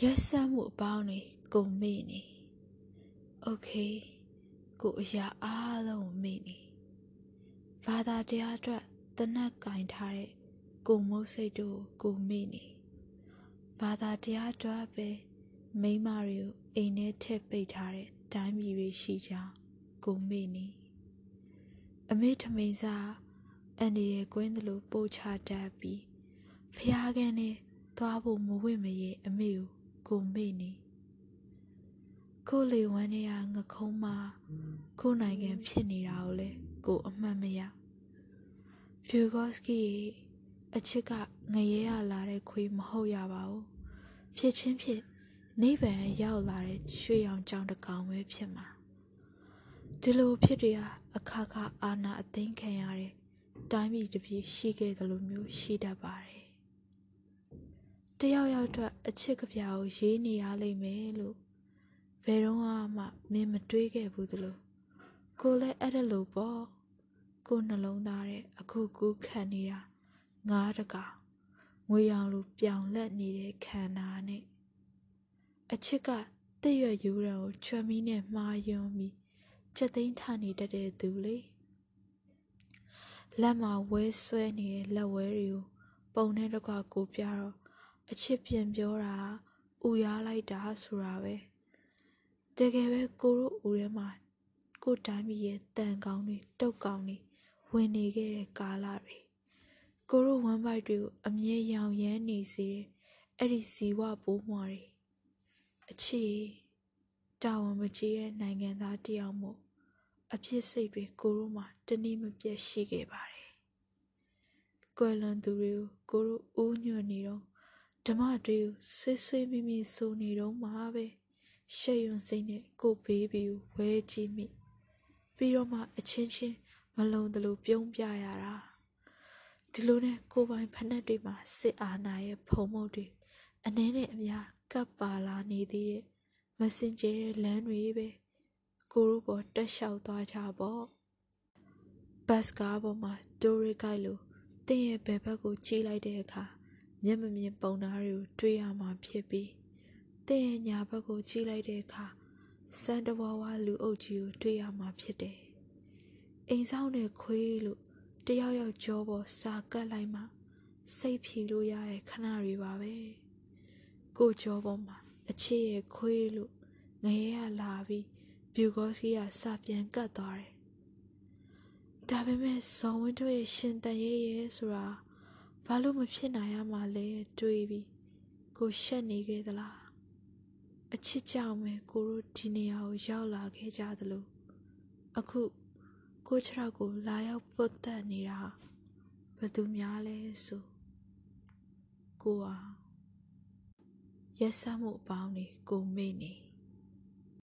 ရက်ဆက်မှုအပေါင်းတွေကိုမေ့နေโอเคကိုအရာအားလုံးမေ့နေဘာသာတရားအတွက်တနက်ကင်ထားတဲ့ကိုမိုးစိတ်တို့ကိုမေ့နေဘာသာတရားအတွက်ပဲမိမတွေကိုအိမ်ထဲထည့်ပိတ်ထားတဲ့တိုင်းပြည်တွေရှိကြောင်းကိုမေ့နေအမေထမိန်စားအန်ဒီရဲ့ကွင်းသလိုပို့ချတတ်ပြီးဖျားကန်နဲ့သွားဖို့မဝင့်မရဲ့အမေကို ကိုမေ့နေကိုလေဝမ်းနေရငခုံးမကိုနိုင်ငံဖြစ်နေတာကိုလေကိုအမှတ်မရဖျူဂော့စကီအချစ်ကငရဲရလာတဲ့ခွေးမဟုတ်ရပါဘူးဖြစ်ချင်းဖြစ်နိဗ္ဗာန်ရောက်လာတဲ့ရွှေရောင်ကြောင်တကောင်ပဲဖြစ်မှာဒီလိုဖြစ်တွေကအခါခါအာနာအသိမ်းခံရတဲ့တိုင်းပြည်တစ်ပြည်ရှိခဲ့သလိုမျိုးရှိတတ်ပါတယ် တယောက်ယောက်အတွက်အချစ်ကပြာကိုရေးနေရလိမ့်မယ်လို့ဘယ်တော့မှမင်းမတွေးခဲ့ဘူးသလိုကိုလည်းအဲ့ဒါလို့ပေါ့ကိုနှလုံးသားတဲ့အခုကူးခံနေတာငားတကောင်ငွေရောင်လိုပြောင်လက်နေတဲ့ခန္ဓာနဲ့အချစ်ကတဲ့ရွယ်ယူရံကိုချွမ်မီနဲ့မှားယွန်းပြီးချက်သိမ်းထနေတတ်တဲ့သူလေလက်မှာဝဲဆွဲနေတဲ့လက်ဝဲတွေကိုပုံနဲ့တကွာကိုပြတော့ အချစ်ပြန်ပြောတာဥရားလိုက်တာဆိုတာပဲတကယ်ပဲကိုတို့ဦးထဲမှာကိုတိုင်းပြည်ရဲ့တန်ကောင်းတွေတုတ်ကောင်းတွေဝင်နေခဲ့တဲ့ကာလတွေကိုတို့ဝမ်းပိုက်တွေကိုအမြဲရောင်ရမ်းနေစေတဲ့အဲ့ဒီဇီဝပိုးမွားတွေအချစ်တာဝန်မကြီးတဲ့နိုင်ငံသားတယောက်မို့အဖြစ်စိတ်တွေကိုတို့မှတနည်းမပြတ်ရှိခဲ့ပါတယ်။ကွယ်လွန်သူတွေကိုကိုတို့ဦးညွတ်နေတော့ ဓမ္မတွေကိုဆွေးဆွေးမိမိဆိုနေတော့မှပဲရှက်ရွံ့စိတ်နဲ့ကိုဘေးဘီကိုဝဲကြည့်မိပြီးတော့မှအချင်းချင်းမလုံတလို့ပြုံးပြရတာဒီလိုနဲ့ကိုပိုင်ဖက်နှက်တွေမှာစစ်အာဏာရဲ့ဖုံမုတ်တွေအနည်းနဲ့အများကပ်ပါလာနေသေးတဲ့မစင်ကျဲတဲ့လမ်းတွေပဲကိုတို့ပေါ်တက်လျှောက်သွားကြပေါ့ဘတ်ကားပေါ်မှာတိုးရီကိုက်လိုတင်းရဲ့ဘယ်ဘက်ကိုကြည့်လိုက်တဲ့အခါ မျက်မမြင်ပုံသားတွေကိုတွေ့ရမှာဖြစ်ပြီးတင်းရဲ့ညာဘက်ကိုကြည့်လိုက်တဲ့အခါစန်တဝါဝါလူအုပ်ကြီးကိုတွေ့ရမှာဖြစ်တယ်အိမ်ဆောင်တဲ့ခွေးလို့တယောက်ယောက်ကြောပေါ်စာကတ်လိုက်မှစိတ်ဖြီလို့ရရဲ့ခဏတွေပါပဲကိုကြောပေါ်မှာအချစ်ရဲ့ခွေးလို့ငရဲရလာပြီးဘျူဂောစကီကစာပြန်ကတ်သွားတယ်ဒါပေမဲ့ဇော်ဝင်းတို့ရဲ့ရှင်တန်ရဲရဲဆိုတာ ဘာလို့မဖြစ်နိုင်ရမှာလဲတွေးပြီးကိုရှက်နေခဲ့သလားအချစ်ကြောင့်ပဲကိုတို့ဒီနေရာကိုရောက်လာခဲ့ကြသလိုအခုကိုခြေထောက်ကိုလာရောက်ပုတ်တက်နေတာဘယ်သူများလဲဆိုကိုဟာရက်စမှုအပေါင်းတွေကိုမေ့နေ